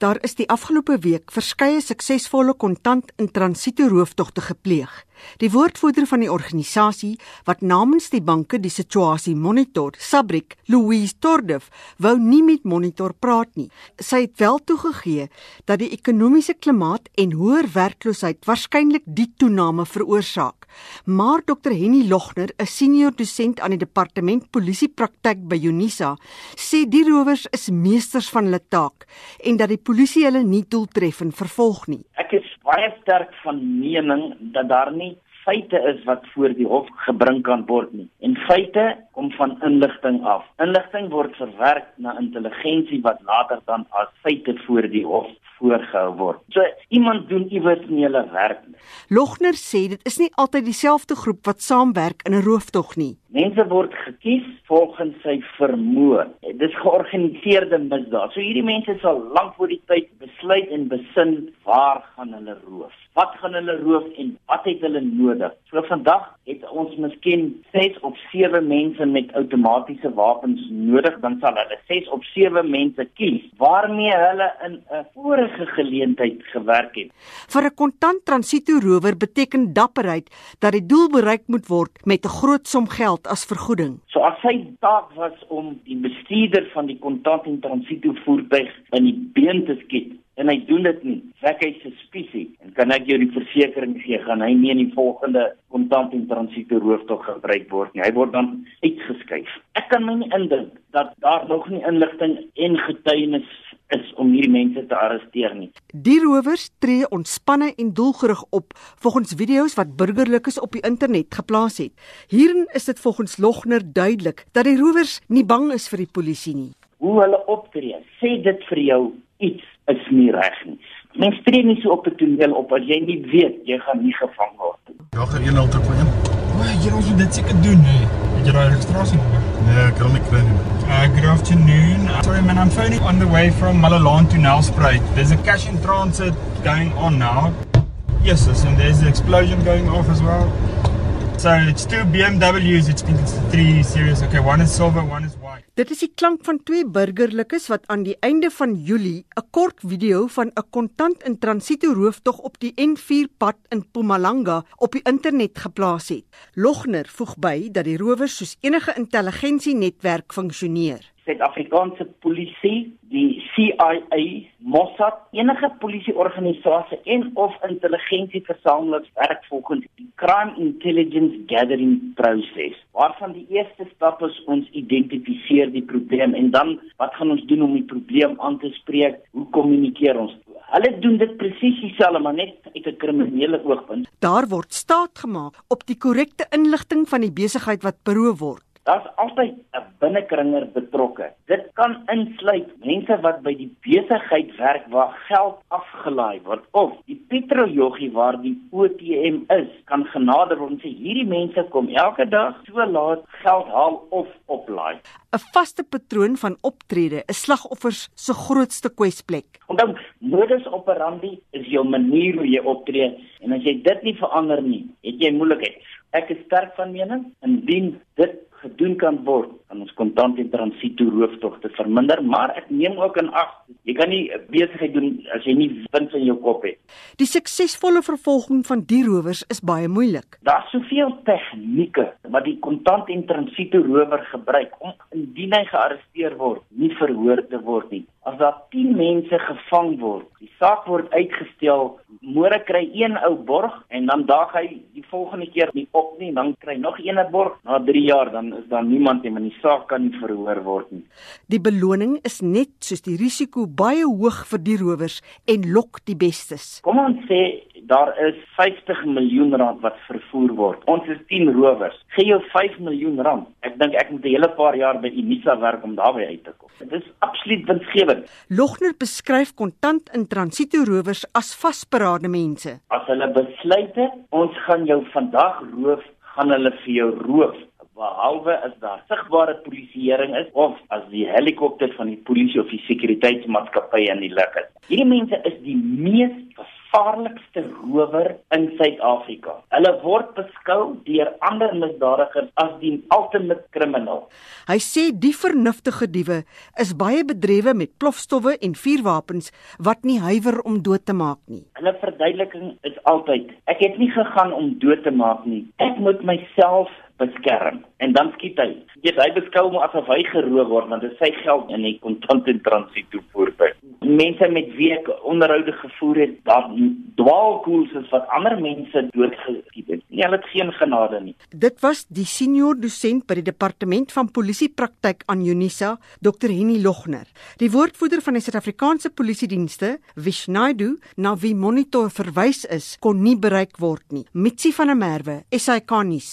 Daar is die afgelope week verskeie suksesvolle kontant in transito rooftogte gepleeg. Die woordvoerder van die organisasie wat namens die banke die situasie monitor, Sabrik Louise Tordef, wou nie met monitor praat nie. Sy het wel toegegee dat die ekonomiese klimaat en hoër werkloosheid waarskynlik die toename veroorsaak. Maar Dr Henny Logner, 'n senior dosent aan die departement polisiepraktyk by Unisa, sê die rowers is meesters van hulle taak en dat die polisie hulle nie doeltreffend vervolg nie. Baie sterk van mening dat daar nie feite is wat voor die hof gebring kan word nie. En feite kom van inligting af. Inligting word verwerk na intelligensie wat later dan as feite voor die hof voorgehou word. So iemand doen iewers nie hulle werk nie. Logner sê dit is nie altyd dieselfde groep wat saamwerk in 'n rooftog nie. Mense word gekies volgens sy vermoë. Dis georganiseerde misdaad. So hierdie mense sal lank voor die tyd besluit en besin waar gaan hulle roof. Wat gaan hulle roof en wat het hulle nodig? So vandag het ons miskien 6 of 7 mense met outomatiese wapens nodig, dan sal hulle 6 of 7 mense kies waarmee hulle in 'n vorige geleentheid gewerk het. Vir 'n kontant transito rower beteken dapperheid dat die doel bereik moet word met 'n groot som geld as vergoeding. So as sy taak was om die bestuurder van die kontant en transito voertuig in die been te skiet en hy doen dit nie, wek hy suspisie en kan ek jou die versekering gee gaan hy nie in die volgende kontant en transito rooftog gebruik word nie. Hy word dan uitgeskuif. Ek kan my nie indink dat daar nog nie inligting en getuienis is om hierdie mense te arresteer nie. Die rowers tree ontspanne en doelgerig op volgens video's wat burgerlikes op die internet geplaas het. Hierin is dit volgens Logner duidelik dat die rowers nie bang is vir die polisie nie. Hoe hulle optree, sê dit vir jou iets is nie reg nie. Mens tree nie so op 'n toneel op as jy nie weet jy gaan nie gevang word nie. Ja, gaan 101. O, jy moet dit seker doen, hè. Het jy daai registrasienommer? Nee, ek kan nie kry nie. Uh, good afternoon. Uh, sorry man, I'm phoning on the way from Malalaan to Nelspruit. There's a cash in transit going on now. Yes, yes, and there's an explosion going off as well. So it's two BMWs. It's, I think it's three series. Okay, one is silver, one is white. Dit is die klank van twee burgerlikes wat aan die einde van Julie 'n kort video van 'n kontant in transito rooftog op die N4 pad in Mpumalanga op die internet geplaas het. Logner voeg by dat die rowers soos enige intelligensienetwerk funksioneer. Suid-Afrikaanse polisie, die CIA, Mossad, enige polisieorganisasie en of intelligensieversamelings werk volgens die Crime Intelligence Gathering proses. Waarvan die eerste stap is ons identifiseer die probleem en dan wat gaan ons doen om die probleem aan te spreek? Hoe kommunikeer ons? Hulle doen dit presies dieselfde maar net uit 'n kriminele oogpunt. Daar word staat gemaak op die korrekte inligting van die besigheid wat beroof word. Daar's altyd 'n binnekringer betrokke. Dit kan insluit mense wat by die besigheid werk waar geld afgelaai word of die petroljoggie waar die ATM is, kan genader word en sê hierdie mense kom elke dag so laat geld haal of oplaai. 'n Vaste patroon van optrede is slagoffers se grootste kwesplek. Onthou, modus operandi is jou manier hoe jy optree en as jy dit nie verander nie, het jy moeilikheid. Ek is sterk van mening indien dit gedoen kan word aan ons kontant en transito rooftogte verminder, maar ek neem ook in ag jy kan nie besigheid doen as jy nie wind in jou kop het. Die suksesvolle vervolging van die rowers is baie moeilik. Daar's soveel tegnieke wat die kontant en transito rower gebruik om indien hy gearresteer word, nie verhoor te word nie. As daar 10 mense gevang word, die saak word uitgestel, môre kry een ou borg en dan daag hy volgende keer nie op nie, dan kry nog een 'n borg. Na 3 jaar dan is daar niemand nie, want die saak kan nie verhoor word nie. Die beloning is net soos die risiko baie hoog vir die rowers en lok die bestes. Kom ons sê daar is 50 miljoen rand wat vervoer word. Ons is 10 rowers. Gee jou 5 miljoen rand. Ek dink ek moet 'n hele paar jaar by Unisa werk om daarby uit te kom. Dit is absoluut winsgewend. Logner beskryf kontant in transito rowers as vasberade mense. As hulle besluit het, ons gaan jou vandag roof, gaan hulle vir jou roof behalwe as daar sigbare polisieering is of as die helikopter van die polisie of die sekuriteitsmaatskappy in die lug is. Hierdie mense is die mees gevaarlikste rower in Suid-Afrika. Hulle word beskou deur ander misdadigers as die ultimate criminal. Hy sê die vernuftige diewe is baie bedrewe met plofstowwe en vuurwapens wat nie huiwer om dood te maak nie. Hulle verduideliking is altyd: ek het nie gegaan om dood te maak nie. Ek moet myself beskerm en dan skiet hy. Jy hy beskou hom asof hy geroof word want dit is sy geld in die kontant en transito voertuig. Mense met wie ek onderhoude gevoer het, daar dwaalkoels is wat ander mense doodgeskiet het. Nee, hulle het geen genade nie. Dit was die senior dosent by die departement van polisiepraktyk aan Unisa, Dr Henny Logner. Die woordvoerder van die Suid-Afrikaanse Polisie Dienste, Vishnaidu, na wie monitor verwys is, kon nie bereik word nie. Mitsi van der Merwe, SAK nuus.